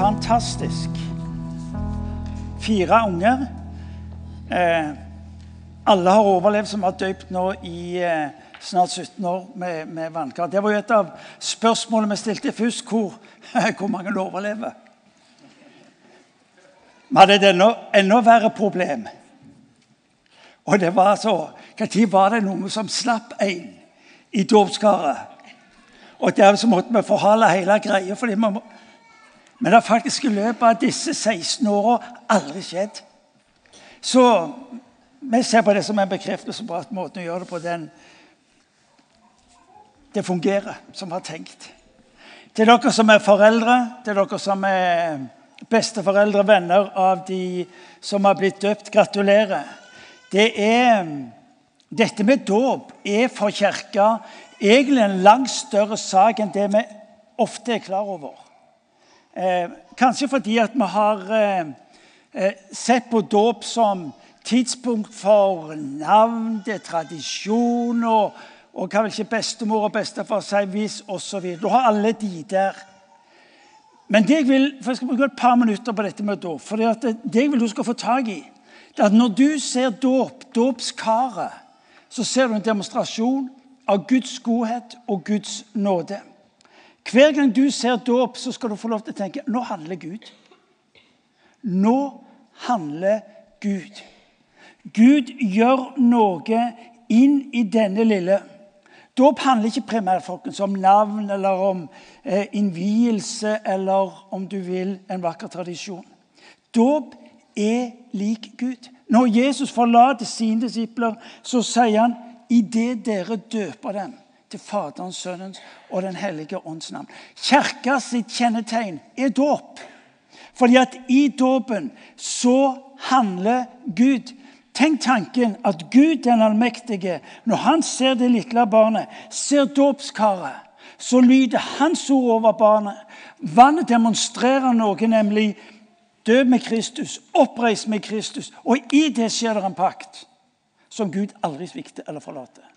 fantastisk. Fire unger. Eh, alle har overlevd som har døpt nå i eh, snart 17 år med, med vannkar. Det var jo et av spørsmålene vi stilte først. Hvor, hvor mange overlever? Vi hadde et enda, enda verre problem. Og det var altså Når var det noen som slapp en i dåpskaret? Og dermed så måtte vi forhale hele greia. fordi vi må, men det har faktisk i løpet av disse 16 åra aldri skjedd. Så vi ser på det som en bekreftelse på at måten å gjøre det på, den Det fungerer som har tenkt. Til dere som er foreldre, til dere som er besteforeldre, venner av de som har blitt døpt, gratulerer. Det er, dette med dåp er for Kirka egentlig en langt større sak enn det vi ofte er klar over. Eh, kanskje fordi at vi har eh, eh, sett på dåp som tidspunkt for navn, det er tradisjon og, og hva vil ikke bestemor og bestefar si hvis osv. Du har alle de der. Men det jeg vil, for jeg skal bruke et par minutter på dette med dåp. for det, det jeg vil du skal få tak i, det er at når du ser dåp, dåpskaret, så ser du en demonstrasjon av Guds godhet og Guds nåde. Hver gang du ser dåp, så skal du få lov til å tenke nå handler Gud. Nå handler Gud. Gud gjør noe inn i denne lille. Dåp handler ikke primært folkens, om navn eller om eh, innvielse eller om du vil, en vakker tradisjon. Dåp er lik Gud. Når Jesus forlater sine disipler, så sier han idet dere døper dem til Faderens, Sønnens og Den hellige ånds navn. Kirka sitt kjennetegn er dåp. Fordi at i dåpen så handler Gud. Tenk tanken at Gud den allmektige, når han ser det lille barnet, ser dåpskaret, så lyder hans ord over barnet. Vannet demonstrerer noe, nemlig død med Kristus, oppreist med Kristus. Og i det skjer det en pakt som Gud aldri svikter eller forlater.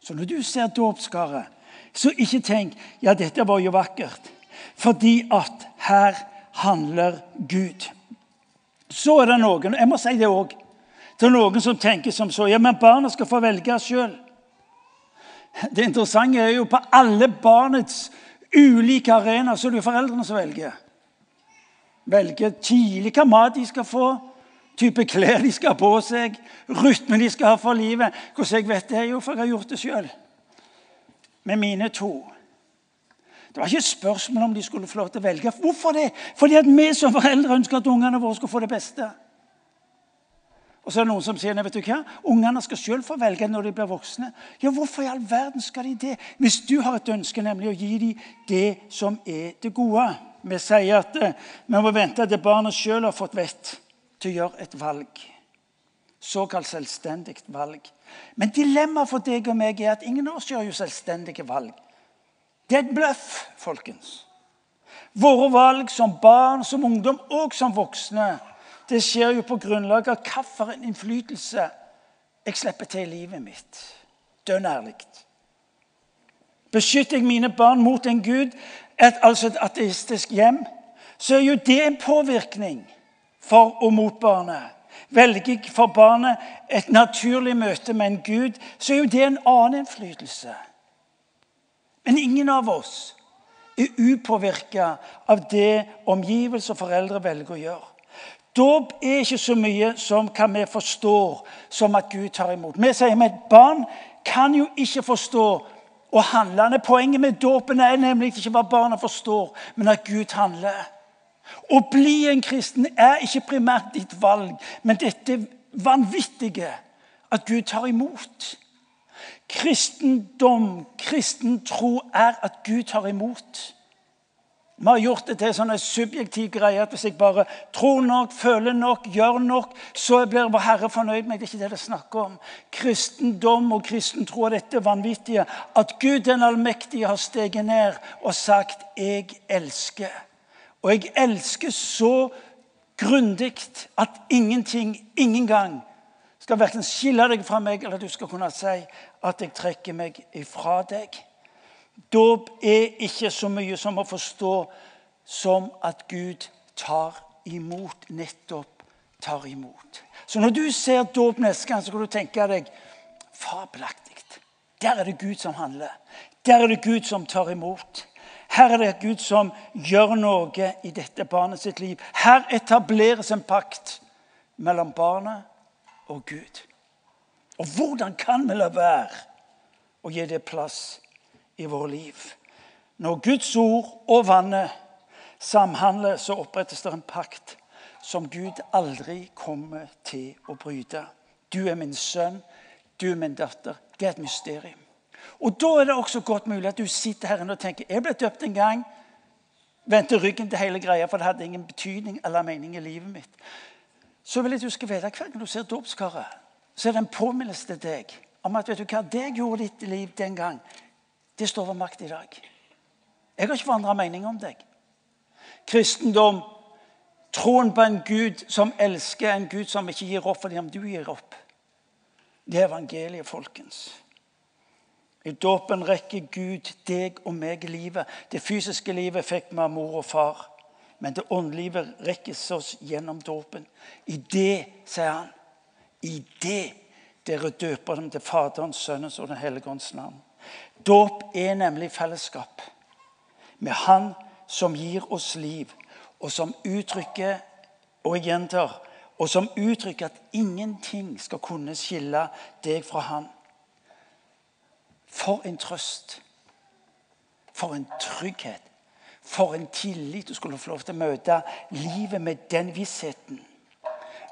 Så når du ser dåpskaret, så ikke tenk ja, dette var jo vakkert. Fordi at her handler Gud. Så er det noen jeg må si det også, det er noen som tenker som så ja, men barna skal få velge sjøl. Det interessante er jo på alle barnets ulike arenaer så er det jo foreldrene som velger. Velger tidlig hva mat de skal få, type klær de skal ha på seg, rytmen de skal ha for livet. Hvordan jeg vet det, jo for jeg har gjort det sjøl. Med mine to. Det var ikke et spørsmål om de skulle få lov til å velge. Hvorfor det? Fordi at vi som foreldre ønsker at ungene våre skal få det beste. Og så er det noen som sier nei, vet du hva? ungene skal selv få velge når de blir voksne. Ja, Hvorfor i all verden skal de det? Hvis du har et ønske, nemlig å gi dem det som er det gode. Vi sier at eh, vi må vente til barnet sjøl har fått vett til å gjøre et valg. Såkalt selvstendig valg. Men dilemmaet for deg og meg er at ingen av oss gjør jo selvstendige valg. Det er et bløff, folkens. Våre valg som barn, som ungdom og som voksne det skjer jo på grunnlag av hvilken innflytelse jeg slipper til i livet mitt. Dønn ærlig. Beskytter jeg mine barn mot en gud, et, altså et ateistisk hjem, så er jo det en påvirkning for og mot barnet. Velger jeg for barnet et naturlig møte med en Gud, så er jo det en annen innflytelse. Men ingen av oss er upåvirka av det omgivelser og foreldre velger å gjøre. Dåp er ikke så mye som hva vi forstår som at Gud tar imot. Vi sier at et barn kan jo ikke forstå og handle. Poenget med dåpen er nemlig ikke hva barna forstår, men at Gud handler. Å bli en kristen er ikke primært ditt valg, men dette vanvittige at Gud tar imot. Kristendom, kristen tro, er at Gud tar imot. Vi har gjort det til en subjektiv greie at hvis jeg bare tror nok, føler nok, gjør nok, så blir vår Herre fornøyd med Det er ikke det det er snakk om. Kristendom og kristen tro er dette vanvittige. At Gud den allmektige har steget ned og sagt 'Jeg elsker'. Og jeg elsker så grundig at ingenting, ingen gang, skal verken skille deg fra meg, eller du skal kunne si at jeg trekker meg ifra deg. Dåp er ikke så mye som å forstå som at Gud tar imot. Nettopp tar imot. Så når du ser dåp neste gang, så kan du tenke deg fabelaktig. Der er det Gud som handler. Der er det Gud som tar imot. Her er det Gud som gjør noe i dette barnet sitt liv. Her etableres en pakt mellom barnet og Gud. Og hvordan kan vi la være å gi det plass i vårt liv? Når Guds ord og vannet samhandler, så opprettes det en pakt som Gud aldri kommer til å bryte. Du er min sønn, du er min datter. Det er et mysterium. Og Da er det også godt mulig at du sitter her og tenker jeg ble døpt en gang. Vendte ryggen til hele greia, for det hadde ingen betydning eller mening i livet mitt. Så vil jeg at du skal vite hver gang du ser dåpskaret, så er det en påminnelse til deg om at vet du hva, det jeg gjorde ditt liv den gang, det står ved makt i dag. Jeg har ikke forandra mening om deg. Kristendom, troen på en Gud som elsker, en Gud som ikke gir opp fordi om du gir opp. Det er evangeliet, folkens. I dåpen rekker Gud deg og meg livet. Det fysiske livet fikk vi av mor og far. Men det åndelige rekkes oss gjennom dåpen. I det, sier han, i det dere døper dem til Faderens, Sønnens og Den hellige ånds navn. Dåp er nemlig fellesskap med Han som gir oss liv, og som uttrykker og gjentar, og som uttrykker at ingenting skal kunne skille deg fra Han. For en trøst. For en trygghet. For en tillit du skulle få lov til å møte livet med den vissheten.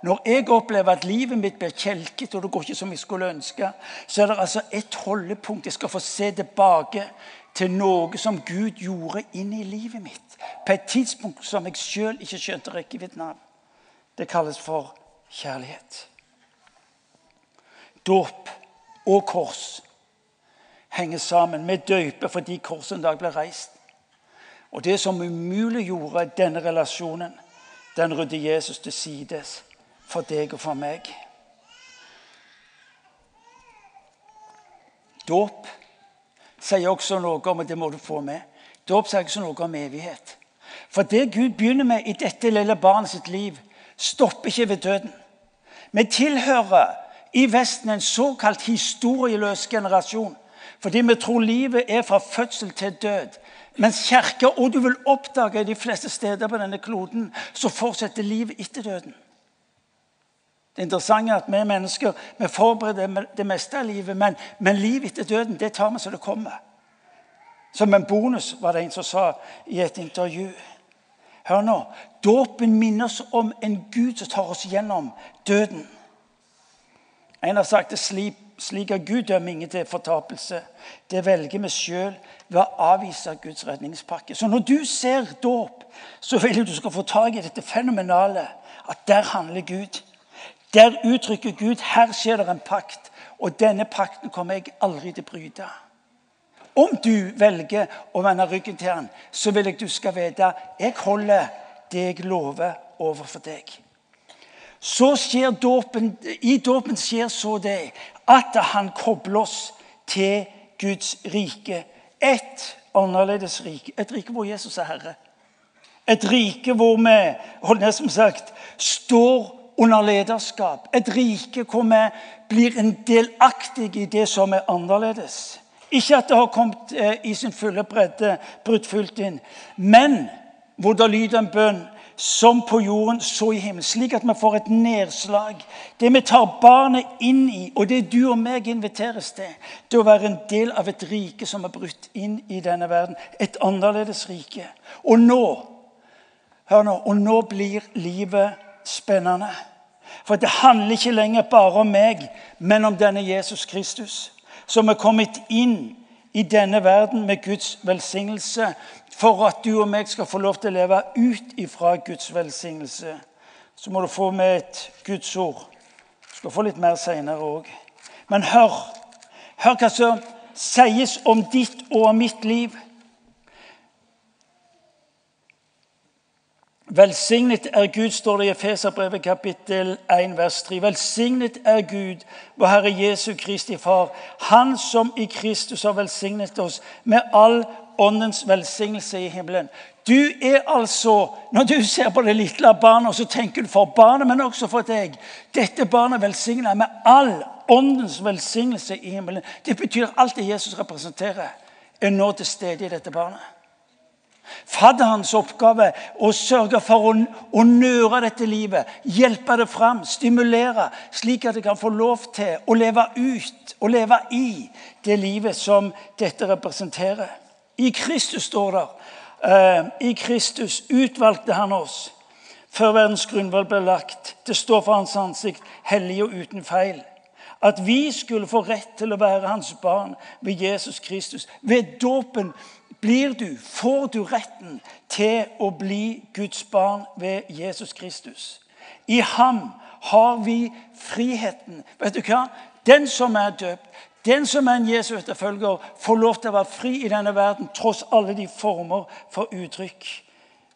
Når jeg opplever at livet mitt blir kjelket, og det går ikke som jeg skulle ønske, så er det altså et holdepunkt. Jeg skal få se tilbake til noe som Gud gjorde inn i livet mitt. På et tidspunkt som jeg sjøl ikke skjønte rekkevidden av. Det kalles for kjærlighet. Dåp og kors henger sammen. Vi døyper fordi korset en dag ble reist. Og det som umuliggjorde denne relasjonen, den rydder Jesus til sides for deg og for meg. Dåp sier også noe om og det må du få med, dåp sier også noe om evighet. For det Gud begynner med i dette lille barnet sitt liv, stopper ikke ved døden. Vi tilhører i Vesten en såkalt historieløs generasjon. Fordi vi tror livet er fra fødsel til død. Mens kirka, og du vil oppdage de fleste steder på denne kloden, så fortsetter livet etter døden. Det interessante er at vi mennesker vi forbereder det meste av livet, men, men livet etter døden det tar vi som det kommer. Som en bonus, var det en som sa i et intervju. Hør nå. Dåpen minner oss om en Gud som tar oss gjennom døden. En har sagt det slik slik at Gud dømmer ingen til fortapelse. Det velger vi sjøl ved å avvise Guds redningspakke. Så når du ser dåp, så vil du skal få tak i dette fenomenale. At der handler Gud. Der uttrykker Gud her skjer det en pakt. Og denne pakten kommer jeg aldri til å bryte. Om du velger å vende ryggen til han, så vil jeg du skal vite jeg holder det jeg lover overfor deg. Så skjer dåpen, I dåpen skjer så det at han kobler oss til Guds rike. Et annerledes rike. Et rike hvor Jesus er herre. Et rike hvor vi holdt som sagt, står under lederskap. Et rike hvor vi blir en delaktig i det som er annerledes. Ikke at det har kommet eh, i sin fulle bredde, brutt fullt inn, men hvor det lyder en bønn som på jorden, så i himmelen. Slik at vi får et nedslag. Det vi tar barnet inn i, og det du og meg inviteres til, det å være en del av et rike som er brutt inn i denne verden. Et annerledes rike. Og nå, hør nå, og nå blir livet spennende. For det handler ikke lenger bare om meg, men om denne Jesus Kristus, som er kommet inn i denne verden med Guds velsignelse for at du og meg skal få lov til å leve ut ifra Guds velsignelse, så må du få med et Guds ord. Du skal få litt mer seinere òg. Men hør, hør hva som sies om ditt og mitt liv. Velsignet er Gud, står det i Efeserbrevet kapittel 1, vers 3. Velsignet er Gud, vår Herre Jesu Kristi Far, Han som i Kristus har velsignet oss med all åndens velsignelse i himmelen. Du er altså, Når du ser på det lille barnet, så tenker du for barnet, men også for deg. Dette barnet velsigner med all åndens velsignelse i himmelen. Det betyr alt det Jesus representerer, er nå til stede i dette barnet. Fadderens oppgave å sørge for å, å nøre dette livet, hjelpe det fram, stimulere, slik at det kan få lov til å leve ut og leve i det livet som dette representerer. I Kristus står det uh, I Kristus utvalgte han oss før verdens grunnvoll ble lagt. Det står for hans ansikt, hellig og uten feil. At vi skulle få rett til å være hans barn ved Jesus Kristus. Ved dåpen blir du, får du retten til å bli Guds barn ved Jesus Kristus. I ham har vi friheten. Vet du hva? Den som er døpt, den som er en Jesu etterfølger, får lov til å være fri i denne verden tross alle de former for uttrykk.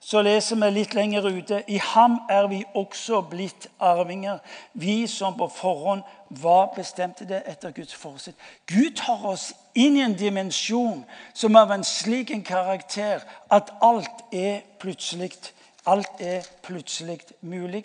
Så leser vi litt lenger ute. I ham er vi også blitt arvinger, vi som på forhånd var bestemte det etter Guds forsitt. Gud tar oss inn i en dimensjon som er av en slik en karakter at alt er plutselig. Alt er plutselig mulig.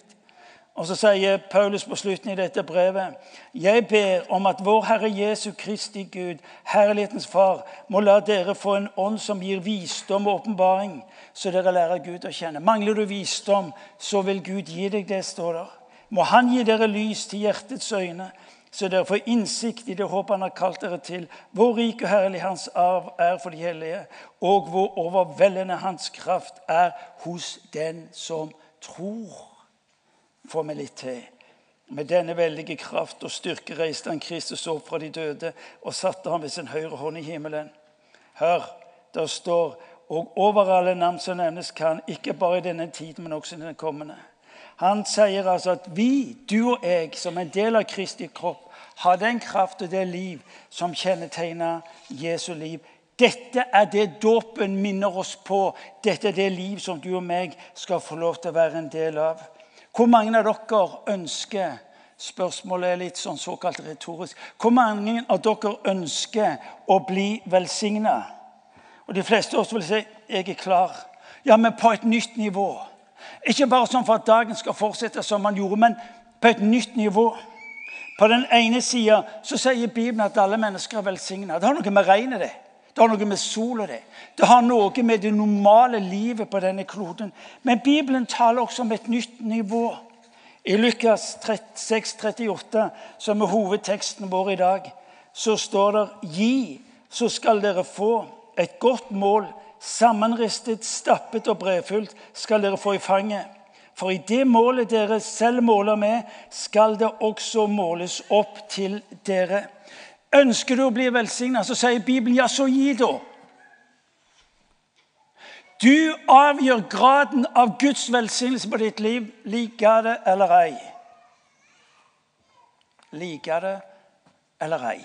Og Så sier Paulus på slutten i dette brevet.: Jeg ber om at vår Herre Jesu Kristi Gud, Herlighetens Far, må la dere få en ånd som gir visdom og åpenbaring, så dere lærer Gud å kjenne. Mangler du visdom, så vil Gud gi deg det, står der. Må Han gi dere lys til hjertets øyne, så dere får innsikt i det håp Han har kalt dere til, hvor rik og herlig Hans arv er for de hellige, og hvor overveldende Hans kraft er hos den som tror Får vi litt til. Med denne veldige kraft og styrke reiste han Kristus opp fra de døde og satte ham ved sin høyre hånd i himmelen. Hør, der står og over alle navn som nevnes kan, ikke bare i denne tiden, men også i den kommende. Han sier altså at vi, du og jeg, som en del av Kristi kropp, har den kraft og det liv som kjennetegner Jesu liv. Dette er det dåpen minner oss på. Dette er det liv som du og meg skal få lov til å være en del av. Hvor mange av dere ønsker Spørsmålet er litt sånn såkalt retorisk. Hvor mange av dere ønsker å bli velsigna? Og de fleste av oss vil si jeg er klar. Ja, men på et nytt nivå. Ikke bare sånn for at dagen skal fortsette som man gjorde, men på et nytt nivå. På den ene sida sier Bibelen at alle mennesker er velsigna. Det har noe med regnet det. Det har noe med sola det. Det har noe med det normale livet på denne kloden. Men Bibelen taler også om et nytt nivå. I Lukas 6, 38, som er hovedteksten vår i dag, så står det Gi, så skal dere få et godt mål. Sammenristet, stappet og brefullt, skal dere få i fanget. For i det målet dere selv måler med, skal det også måles opp til dere. Ønsker du å bli velsigna, så sier Bibelen ja, så gi, da. Du avgjør graden av Guds velsignelse på ditt liv. Liker det eller ei? Liker det eller ei?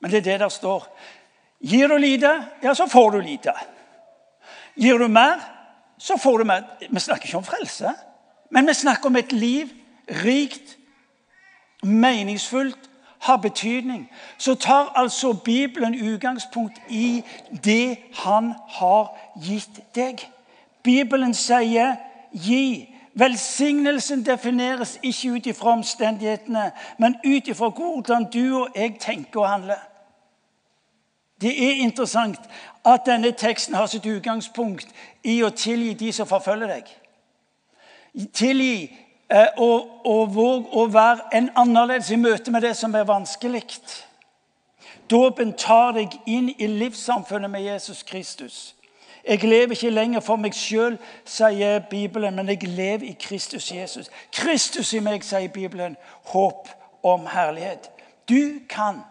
Men det er det der står. Gir du lite, ja, så får du lite. Gir du mer, så får du mer. Vi snakker ikke om frelse, men vi snakker om et liv rikt, meningsfullt har betydning, så tar altså Bibelen utgangspunkt i det han har gitt deg. Bibelen sier 'gi'. Velsignelsen defineres ikke ut ifra omstendighetene, men ut ifra hvordan du og jeg tenker og handler. Det er interessant at denne teksten har sitt utgangspunkt i å tilgi de som forfølger deg. Tilgi Eh, og, våg å være en annerledes i møte med det som er vanskelig. Dåpen tar deg inn i livssamfunnet med Jesus Kristus. Jeg lever ikke lenger for meg sjøl, sier Bibelen, men jeg lever i Kristus Jesus. Kristus i meg, sier Bibelen. Håp om herlighet. Du kan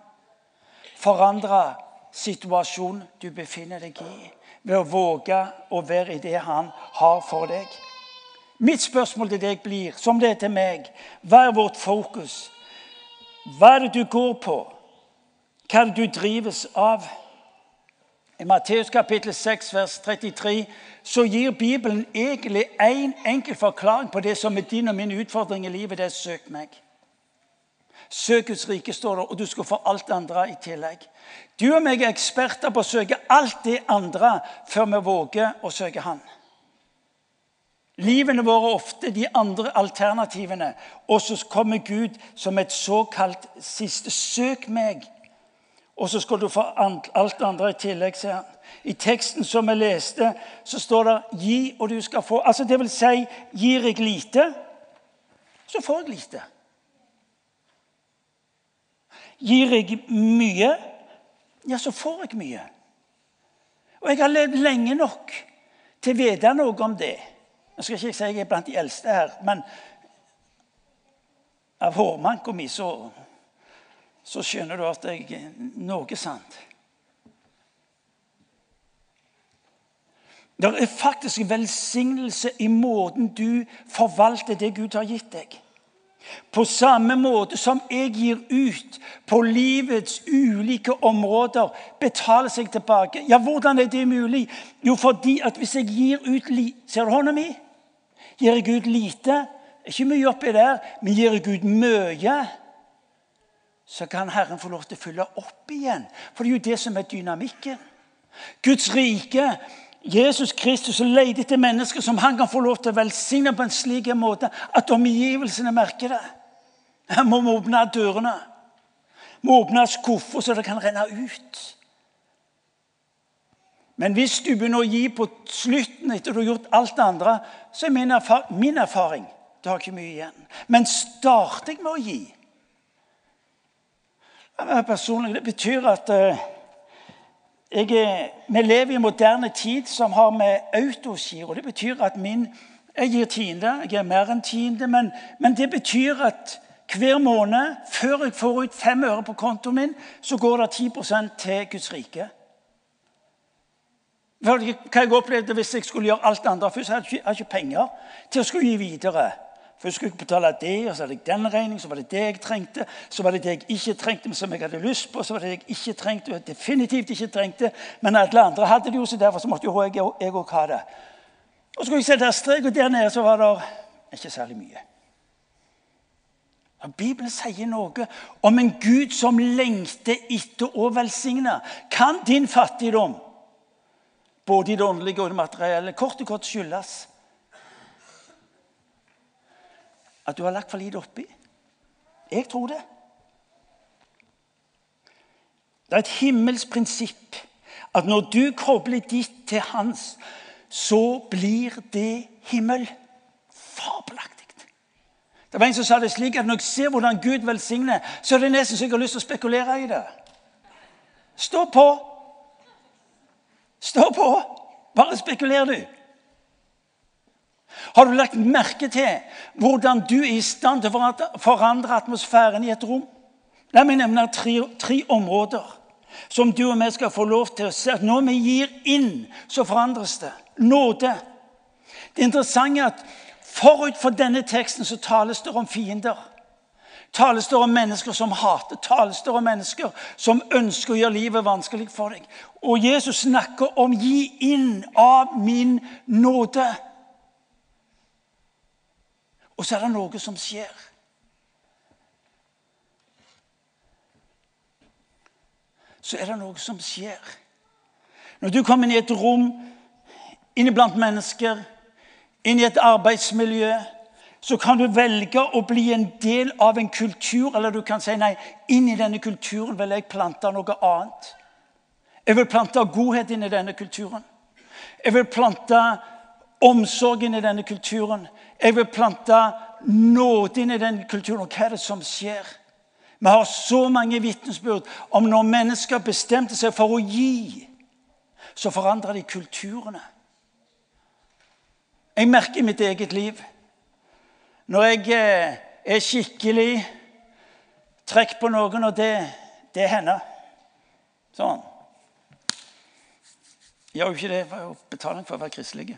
forandre situasjonen du befinner deg i, ved å våge å være i det han har for deg. Mitt spørsmål til deg blir, som det er til meg, hva er vårt fokus? Hva er det du går på? Hva er det du drives av? I Matteus kapittel 6, vers 33 så gir Bibelen egentlig én en enkel forklaring på det som er din og min utfordring i livet. Det er 'søk meg'. Søk Guds rike, står det, og du skal få alt andre i tillegg. Du og meg er eksperter på å søke alt det andre før vi våger å søke Han. Livene våre er ofte de andre alternativene, og så kommer Gud som et såkalt siste. Søk meg, og så skal du få alt andre i tillegg, sier han. I teksten som vi leste, så står det 'gi, og du skal få'. Altså Det vil si, gir jeg lite, så får jeg lite. Gir jeg mye, ja, så får jeg mye. Og jeg har levd lenge nok til å vite noe om det. Nå skal ikke jeg si jeg er blant de eldste her, men av hårmanka mi så, så skjønner du at jeg er noe sant. Det er faktisk velsignelse i måten du forvalter det Gud har gitt deg. På samme måte som jeg gir ut på livets ulike områder, betaler seg tilbake. Ja, Hvordan er det mulig? Jo, fordi at hvis jeg gir ut Ser du hånda mi? Gir jeg ut lite, ikke mye oppi der, men gir jeg ut mye, så kan Herren få lov til å fylle opp igjen. For det er jo det som er dynamikken. Guds rike Jesus Kristus leter etter mennesker som han kan få lov til å velsigne på en slik måte at omgivelsene merker det. Her må åpne dørene. Må åpne skuffer så det kan renne ut. Men hvis du begynner å gi på slutten etter du har gjort alt det andre, så er min, erfar min erfaring Du har ikke mye igjen. Men starter jeg med å gi Personlig, Det betyr at uh, jeg, vi lever i en moderne tid som har med autogiro. Det betyr at min, jeg gir tiende. Jeg gir mer enn tiende. Men, men, det betyr at hver måned, før jeg får ut fem øre på kontoen min, så går det 10% til Guds rike. Hva jeg opplevde hvis jeg skulle gjøre alt det andre først? Jeg hadde ikke, ikke penger til å skulle gi videre. Først skulle jeg betale det, og så hadde jeg den regningen, så var det det jeg trengte. Så var det det jeg ikke trengte, men som jeg hadde lyst på. Så var det det jeg ikke trengte, og jeg definitivt ikke trengte. Men alle andre hadde det jo, så derfor så måtte jo jeg òg ha det. Og så skulle jeg sette strek, og der nede så var det ikke særlig mye. Bibelen sier noe om en Gud som lengter etter å velsigne. Kan din fattigdom, både i det åndelige og det materielle, kort og kort skyldes At du har lagt for lite oppi? Jeg tror det. Det er et himmelsk prinsipp at når du kobler ditt til hans, så blir det himmel. Fabelaktig. Det var En som sa det slik at når jeg ser hvordan Gud velsigner, så er det nesten så jeg har lyst til å spekulere i det. Stå på! Stå på! Bare spekuler, du. Har du lagt merke til hvordan du er i stand til å forandre atmosfæren i et rom? La meg nevne tre, tre områder som du og vi skal få lov til å se. at Når vi gir inn, så forandres det. Nåde. Det interessante er at forut for denne teksten så tales det om fiender. Tales det om mennesker som hater, tales det om mennesker som ønsker å gjøre livet vanskelig for deg. Og Jesus snakker om 'gi inn av min nåde'. Og så er det noe som skjer. Så er det noe som skjer. Når du kommer inn i et rom, inn blant mennesker, inn i et arbeidsmiljø, så kan du velge å bli en del av en kultur, eller du kan si nei, inn i denne kulturen vil jeg plante noe annet. Jeg vil plante godhet inn i denne kulturen. Jeg vil plante omsorg inn i denne kulturen. Jeg vil plante nåde inn i den kulturen. Og hva er det som skjer? Vi har så mange vitnesbyrd om når mennesker bestemte seg for å gi, så forandrer de kulturene. Jeg merker i mitt eget liv når jeg eh, er skikkelig trekk på noen, og det, det hender Sånn. Jeg gjør jo ikke det for betaling for å være kristelig.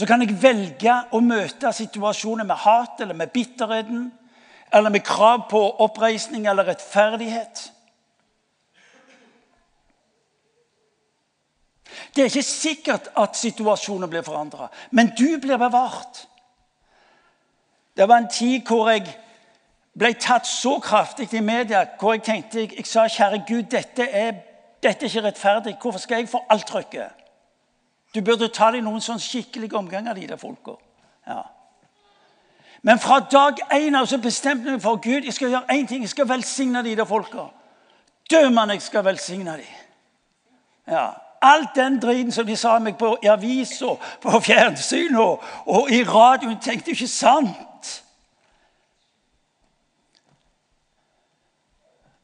Så kan jeg velge å møte situasjoner med hat eller med bitterheten eller med krav på oppreisning eller rettferdighet. Det er ikke sikkert at situasjonen blir forandra, men du blir bevart. Det var en tid hvor jeg ble tatt så kraftig i media hvor jeg tenkte jeg, sa kjære Gud, dette er, dette er ikke rettferdig. Hvorfor skal jeg få alt trykket? Du burde ta deg noen sånn skikkelige omganger, de der folka. Ja. Men fra dag én så bestemte jeg meg for Gud jeg skal gjøre én ting. Jeg skal velsigne de der folka. Dømmende jeg skal velsigne de. Ja. Alt den driten som de sa meg på i aviser, på fjernsyn og, og i radioen, tenkte jeg ikke sant.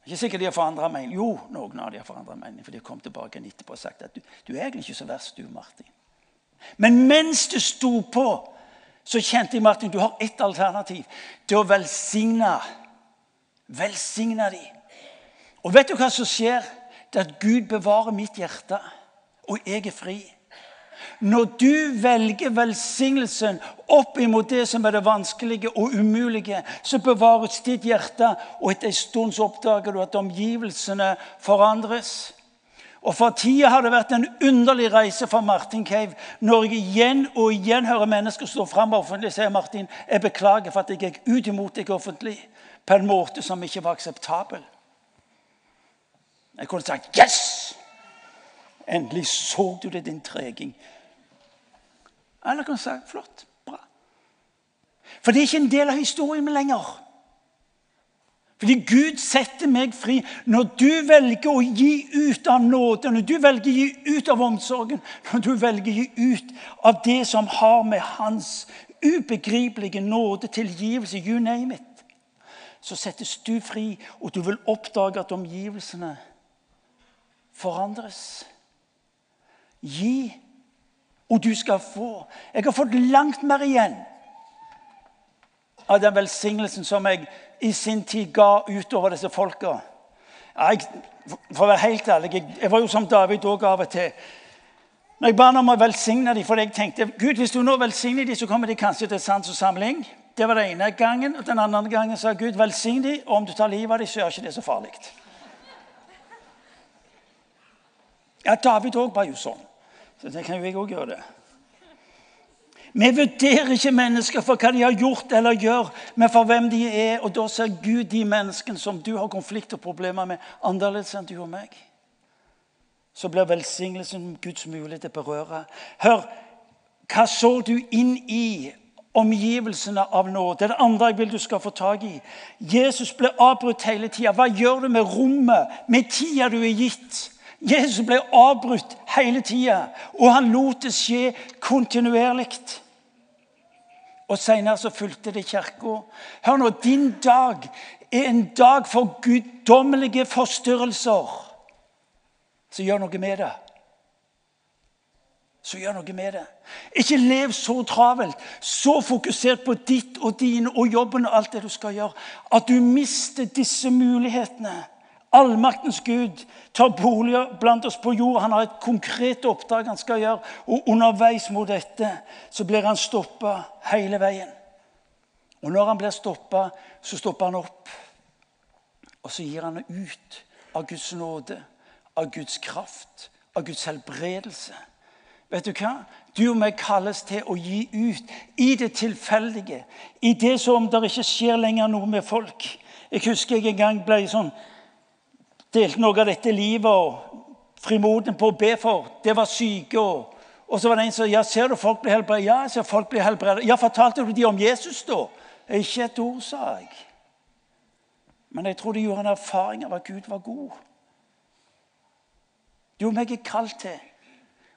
Ikke sikkert de har forandra mening. Jo, noen av de har forandra mening. For de har kommet tilbake etterpå og sagt at du, du er egentlig ikke så verst, du, Martin. Men mens det sto på, så kjente jeg Martin, du har ett alternativ. Til å velsigne. Velsigne de. Og vet du hva som skjer? Det er at Gud bevarer mitt hjerte, og jeg er fri. Når du velger velsignelsen opp imot det som er det vanskelige og umulige, så bevares ditt hjerte, og etter en stund så oppdager du at omgivelsene forandres. Og For tida har det vært en underlig reise for Martin Cave når jeg igjen og igjen hører mennesker stå fram offentlig og si Martin, jeg beklager for at jeg gikk ut imot deg offentlig på en måte som ikke var akseptabel. Jeg kunne sagt 'yes'! Endelig så du det, din treging. Eller kan si flott, bra. For det er ikke en del av historien min lenger. Fordi Gud setter meg fri. Når du velger å gi ut av nåde, når du velger å gi ut av omsorgen, når du velger å gi ut av det som har med hans ubegripelige nåde, tilgivelse, you name it, så settes du fri, og du vil oppdage at omgivelsene forandres. Gi og du skal få. Jeg har fått langt mer igjen av den velsignelsen som jeg i sin tid ga utover disse folka. Jeg, for å være helt ærlig, jeg, jeg var jo som David òg av og til. Når jeg ba ham om å velsigne dem, for jeg tenkte Gud, hvis du nå velsigner dem, så kommer de kanskje til sans og samling. Det var den ene gangen. og Den andre gangen sa Gud velsign dem, og om du tar livet av dem, så er ikke det så farlig. Ja, David òg var jo sånn. Så det kan jo jeg òg gjøre. det. Vi vurderer ikke mennesker for hva de har gjort eller gjør, men for hvem de er. Og da ser Gud de menneskene som du har konflikt og problemer med, annerledes enn du og meg. Så blir velsignelsen Guds mulighet til å berøre. Hør, hva så du inn i omgivelsene av nåde? Det andre jeg vil du skal få tak i. Jesus ble avbrutt hele tida. Hva gjør du med rommet, med tida du er gitt? Jesus ble avbrutt hele tida, og han lot det skje kontinuerlig. Og Senere fulgte det kirka. Hør nå, din dag er en dag for guddommelige forstyrrelser. Så gjør noe med det. Så gjør noe med det. Ikke lev så travelt, så fokusert på ditt og dine og jobben og alt det du skal gjøre, at du mister disse mulighetene Allmaktens Gud tar bolig blant oss på jord. Han har et konkret oppdrag han skal gjøre. Og underveis mot dette så blir han stoppa hele veien. Og når han blir stoppa, så stopper han opp. Og så gir han ut av Guds nåde, av Guds kraft, av Guds helbredelse. Vet du hva? Du og meg kalles til å gi ut i det tilfeldige. I det som det ikke skjer lenger noe med folk. Jeg husker jeg en gang ble sånn delte noe av dette livet og frimoden på å be for. Det var syke. Og, og så var det en som ja, ser du folk blir helbredet. Ja, jeg ser folk blir helbredet. Ja, fortalte du de om Jesus, da? Ikke et ord, sa jeg. Men jeg tror de gjorde en erfaring av at Gud var god. Du og meg er kalt til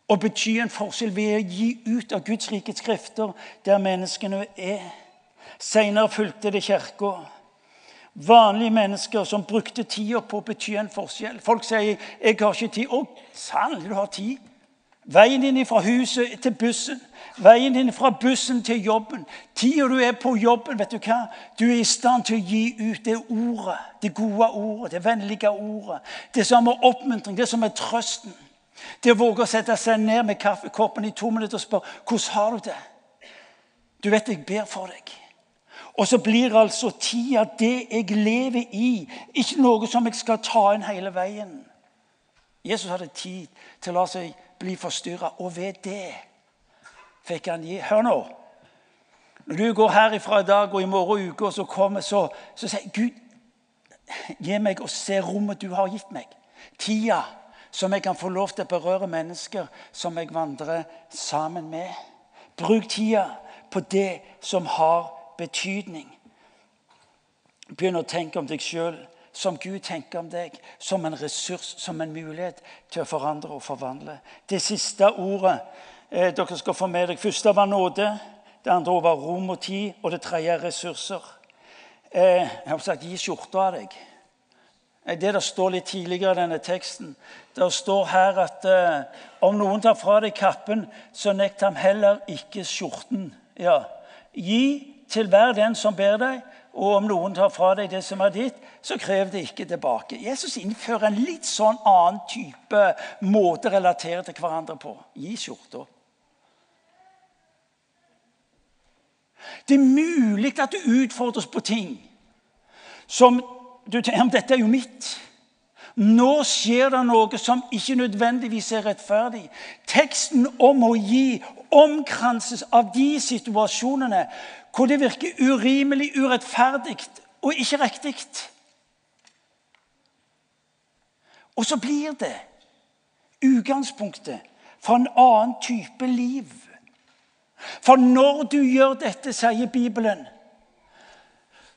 å bety en forskjell ved å gi ut av Guds rikets skrifter der menneskene er. Senere fulgte det kirka. Vanlige mennesker som brukte tida på å bety en forskjell. Folk sier 'jeg har ikke tid'. Å, sannelig, du har tid. Veien din fra huset til bussen, veien din fra bussen til jobben. Tida du er på jobben, vet du hva? Du er i stand til å gi ut det ordet, det gode ordet, det vennlige ordet. Det som er oppmuntring, det som er trøsten. Det å våge å sette seg ned med kaffekoppen i to minutter og spørre 'Hvordan har du det?' Du vet jeg ber for deg. Og så blir altså tida det jeg lever i, ikke noe som jeg skal ta inn hele veien. Jesus hadde tid til å la seg bli forstyrra, og ved det fikk han gi Hør nå. Når du går herifra i dag og i morgen uke, og så kommer, så, så sier Gud Gi meg å se rommet du har gitt meg. Tida som jeg kan få lov til å berøre mennesker som jeg vandrer sammen med. Bruk tida på det som har betydning. Begynn å tenke om deg sjøl som Gud tenker om deg, som en ressurs, som en mulighet til å forandre og forvandle. Det siste ordet eh, dere skal få med dere, første var nåde. Det andre var rom og tid, og det tredje er ressurser. Eh, jeg har sagt 'gi skjorta av deg'. Det der står litt tidligere i denne teksten. Det står her at eh, om noen tar fra deg kappen, så nekt ham heller ikke skjorten. Ja. Gi til hver den som ber deg, og om noen tar fra deg det som er ditt, så krev det ikke tilbake. Jesus innfører en litt sånn annen type måte å relatere til hverandre på. Gi skjorta. Det er mulig at du utfordres på ting som du tenker dette er jo mitt. Nå skjer det noe som ikke nødvendigvis er rettferdig. Teksten om å gi omkranses av de situasjonene hvor det virker urimelig, urettferdig og ikke riktig. Og så blir det utgangspunktet for en annen type liv. For når du gjør dette, sier Bibelen,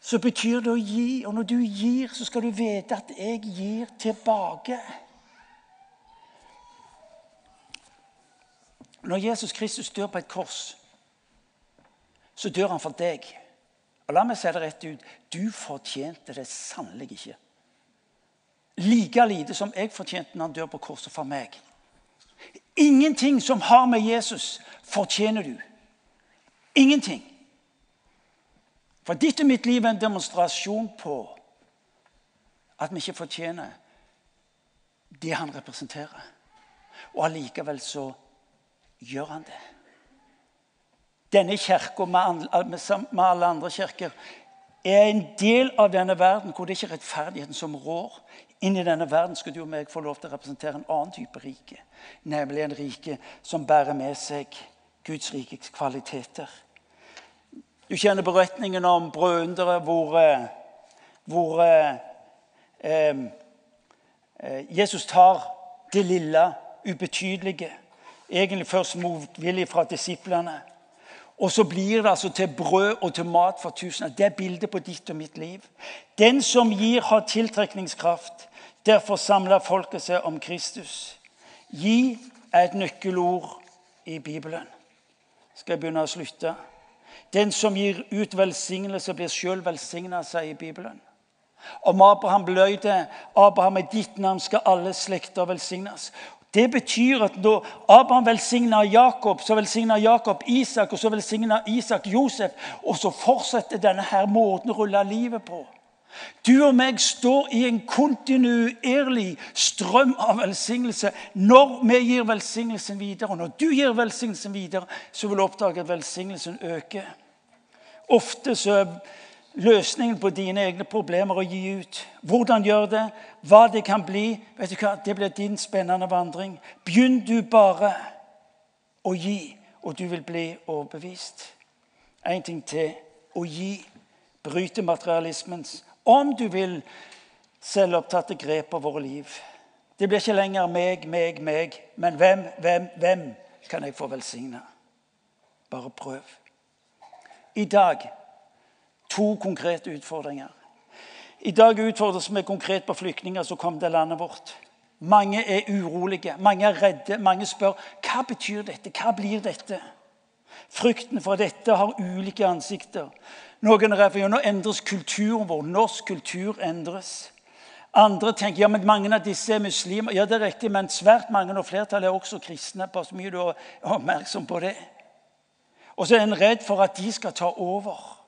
så betyr det å gi. Og når du gir, så skal du vite at jeg gir tilbake. Når Jesus Kristus dør på et kors, så dør han for deg. Og La meg si det rett ut du fortjente det sannelig ikke. Like lite som jeg fortjente når han dør på korset for meg. Ingenting som har med Jesus, fortjener du. Ingenting. For ditt og mitt liv er en demonstrasjon på at vi ikke fortjener det han representerer. Og allikevel så gjør han det. Denne kirka, med alle andre kirker, er en del av denne verden hvor det ikke er rettferdigheten som rår. Inn i denne verden skal du og meg få lov til å representere en annen type rike. Nemlig en rike som bærer med seg Guds rikes kvaliteter. Du kjenner beretningen om brødre hvor, eh, hvor eh, eh, Jesus tar det lille, ubetydelige. Egentlig først motvillig fra disiplene. Og så blir det altså til brød og til mat for tusener. Det er bildet på ditt og mitt liv. Den som gir, har tiltrekningskraft. Derfor samler folket seg om Kristus. Gi er et nøkkelord i Bibelen. Skal jeg begynne å slutte? Den som gir ut velsignelse, blir sjøl velsigna, sier Bibelen. Om Abraham løy det Abraham i ditt navn skal alle slekter velsignes. Det betyr at når Abraham velsigna Jakob, så velsigna Jakob Isak, og så velsigna Isak Josef. Og så fortsetter denne her måten å rulle livet på. Du og meg står i en kontinuerlig strøm av velsignelse når vi gir velsignelsen videre. Og når du gir velsignelsen videre, så vil du oppdage at velsignelsen øker. Ofte så løsningen på dine egne problemer å gi ut. Hvordan gjør det, hva det kan bli, vet du hva, det blir din spennende vandring. Begynn du bare å gi, og du vil bli overbevist. En ting til å gi. Bryte materialismens om du vil, selvopptatte grep på våre liv. Det blir ikke lenger meg, meg, meg, men hvem, hvem, hvem kan jeg få velsigne? Bare prøv. I dag to konkrete utfordringer. I dag utfordres vi konkret på flyktninger som kom til landet vårt. Mange er urolige, mange er redde. Mange spør hva betyr dette, hva blir dette? Frykten for dette har ulike ansikter. Noen er nå endres kulturen vår. Norsk kultur endres. Andre tenker ja, men mange av disse er muslimer. Ja, det er riktig, men svært mange og flertallet er også kristne. Pass mye du er oppmerksom på det. Og så er en redd for at de skal ta over.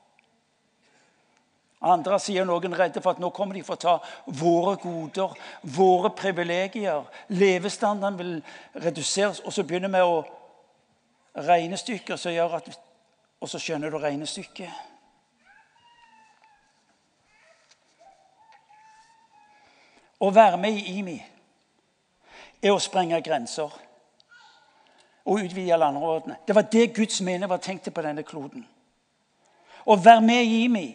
Andre sier noen redde for at nå kommer de for å ta våre goder, våre privilegier. Levestandarden vil reduseres, og så begynner vi å regnestykker som gjør at Og så skjønner du regnestykket. Å være med i IMI er å sprenge grenser og utvide landområdene. Det var det Guds mening var tenkt på denne kloden. Å være med i IMI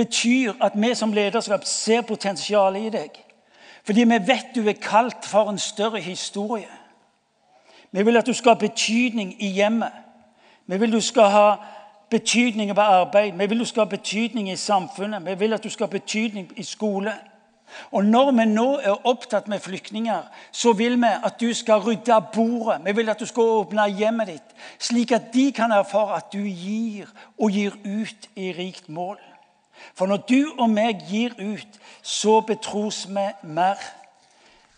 betyr at vi som lederskap ser potensialet i deg. Fordi vi vet du er kalt for en større historie. Vi vil at du skal ha betydning i hjemmet. Vi vil du skal ha betydning på arbeid. Vi vil du skal ha betydning i samfunnet. Vi vil at du skal ha betydning i skole. Og Når vi nå er opptatt med flyktninger, så vil vi at du skal rydde bordet. Vi vil at du skal åpne hjemmet ditt, slik at de kan erfare at du gir og gir ut i rikt mål. For når du og meg gir ut, så betros vi mer.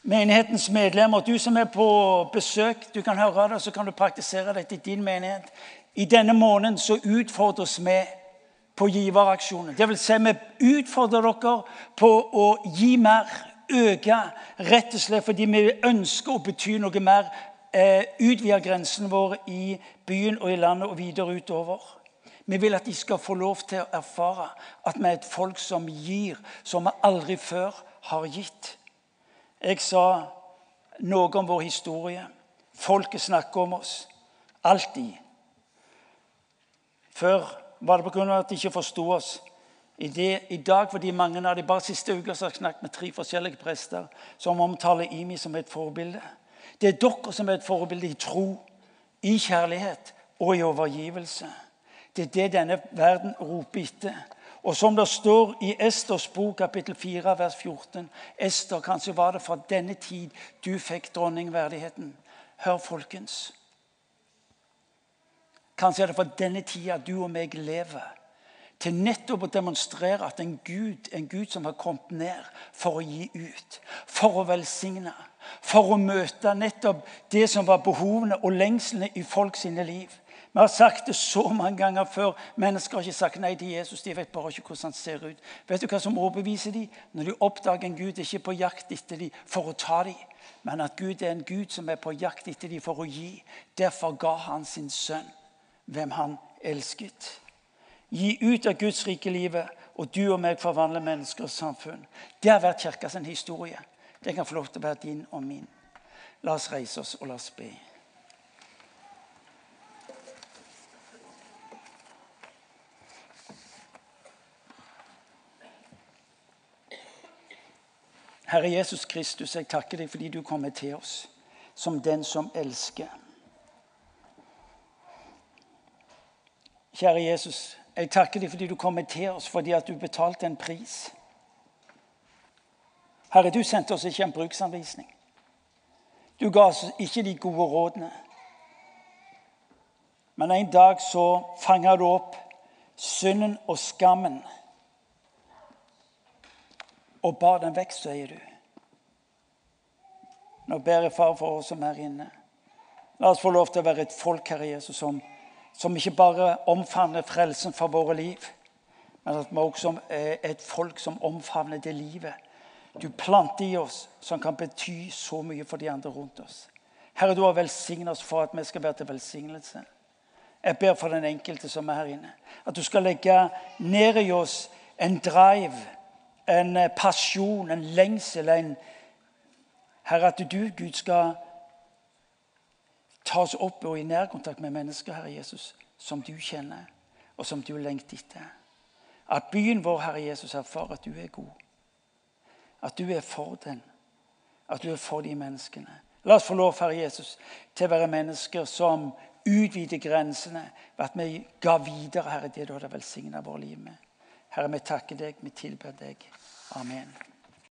Menighetens medlemmer, du som er på besøk, du kan høre det, så kan du praktisere dette i din menighet. I denne måneden så utfordres vi på giveraksjonen. Det vil si, vi utfordrer dere på å gi mer, øke, rett og slett fordi vi ønsker å bety noe mer. Eh, utvide grensen vår i byen og i landet og videre utover. Vi vil at de skal få lov til å erfare at vi er et folk som gir som vi aldri før har gitt. Jeg sa noe om vår historie. Folket snakker om oss. Alltid. Før var det pga. at de ikke forsto oss. I, det, I, dag, fordi mange av de bare siste uka så har snakket med tre forskjellige prester som omtaler Imi som et forbilde. Det er dere som er et forbilde i tro, i kjærlighet og i overgivelse. Det er det denne verden roper etter. Og som det står i Esters bok, kapittel 4, vers 14 Ester, kanskje var det fra denne tid du fikk dronningverdigheten. Hør, folkens. Kanskje er det fra denne tida du og meg lever. Til nettopp å demonstrere at en Gud, en Gud som har kommet ned for å gi ut, for å velsigne, for å møte nettopp det som var behovene og lengslene i folk sine liv. Vi har sagt det så mange ganger før. Mennesker har ikke sagt nei til Jesus. De vet bare ikke hvordan han ser ut. Vet du hva som overbeviser dem? Når de oppdager en Gud ikke er på jakt etter dem for å ta dem, men at Gud er en Gud som er på jakt etter dem for å gi. Derfor ga han sin sønn hvem han elsket. Gi ut av Guds rike livet, og du og meg forvandler menneskers samfunn. Det har vært kirkas historie. Det kan få lov til å være din og min. La oss reise oss og la oss be. Herre Jesus Kristus, jeg takker deg fordi du kommer til oss som den som elsker. Kjære Jesus, jeg takker deg fordi du kommer til oss fordi at du betalte en pris. Herre, du sendte oss ikke en bruksanvisning. Du ga oss ikke de gode rådene. Men en dag så fanga du opp synden og skammen og bar den vekk, sier du. Nå ber jeg far for oss som er inne. La oss få lov til å være et folk, Herre Jesus, som som ikke bare omfavner frelsen for våre liv, men at vi også er et folk som omfavner det livet du planter i oss, som kan bety så mye for de andre rundt oss. Herre, du har velsignet oss for at vi skal være til velsignelse. Jeg ber for den enkelte som er her inne, at du skal legge ned i oss en drive, en pasjon, en lengsel. En, Herre, at du, Gud, skal Ta oss opp og i nærkontakt med mennesker, Herre Jesus, som du kjenner, og som du lengter etter. At byen vår, Herre Jesus, erfarer at du er god. At du er for den. At du er for de menneskene. La oss få lov, Herre Jesus, til å være mennesker som utvider grensene ved at vi ga videre, Herre, det du hadde velsigna vårt liv med. Herre, vi takker deg, vi tilber deg. Amen.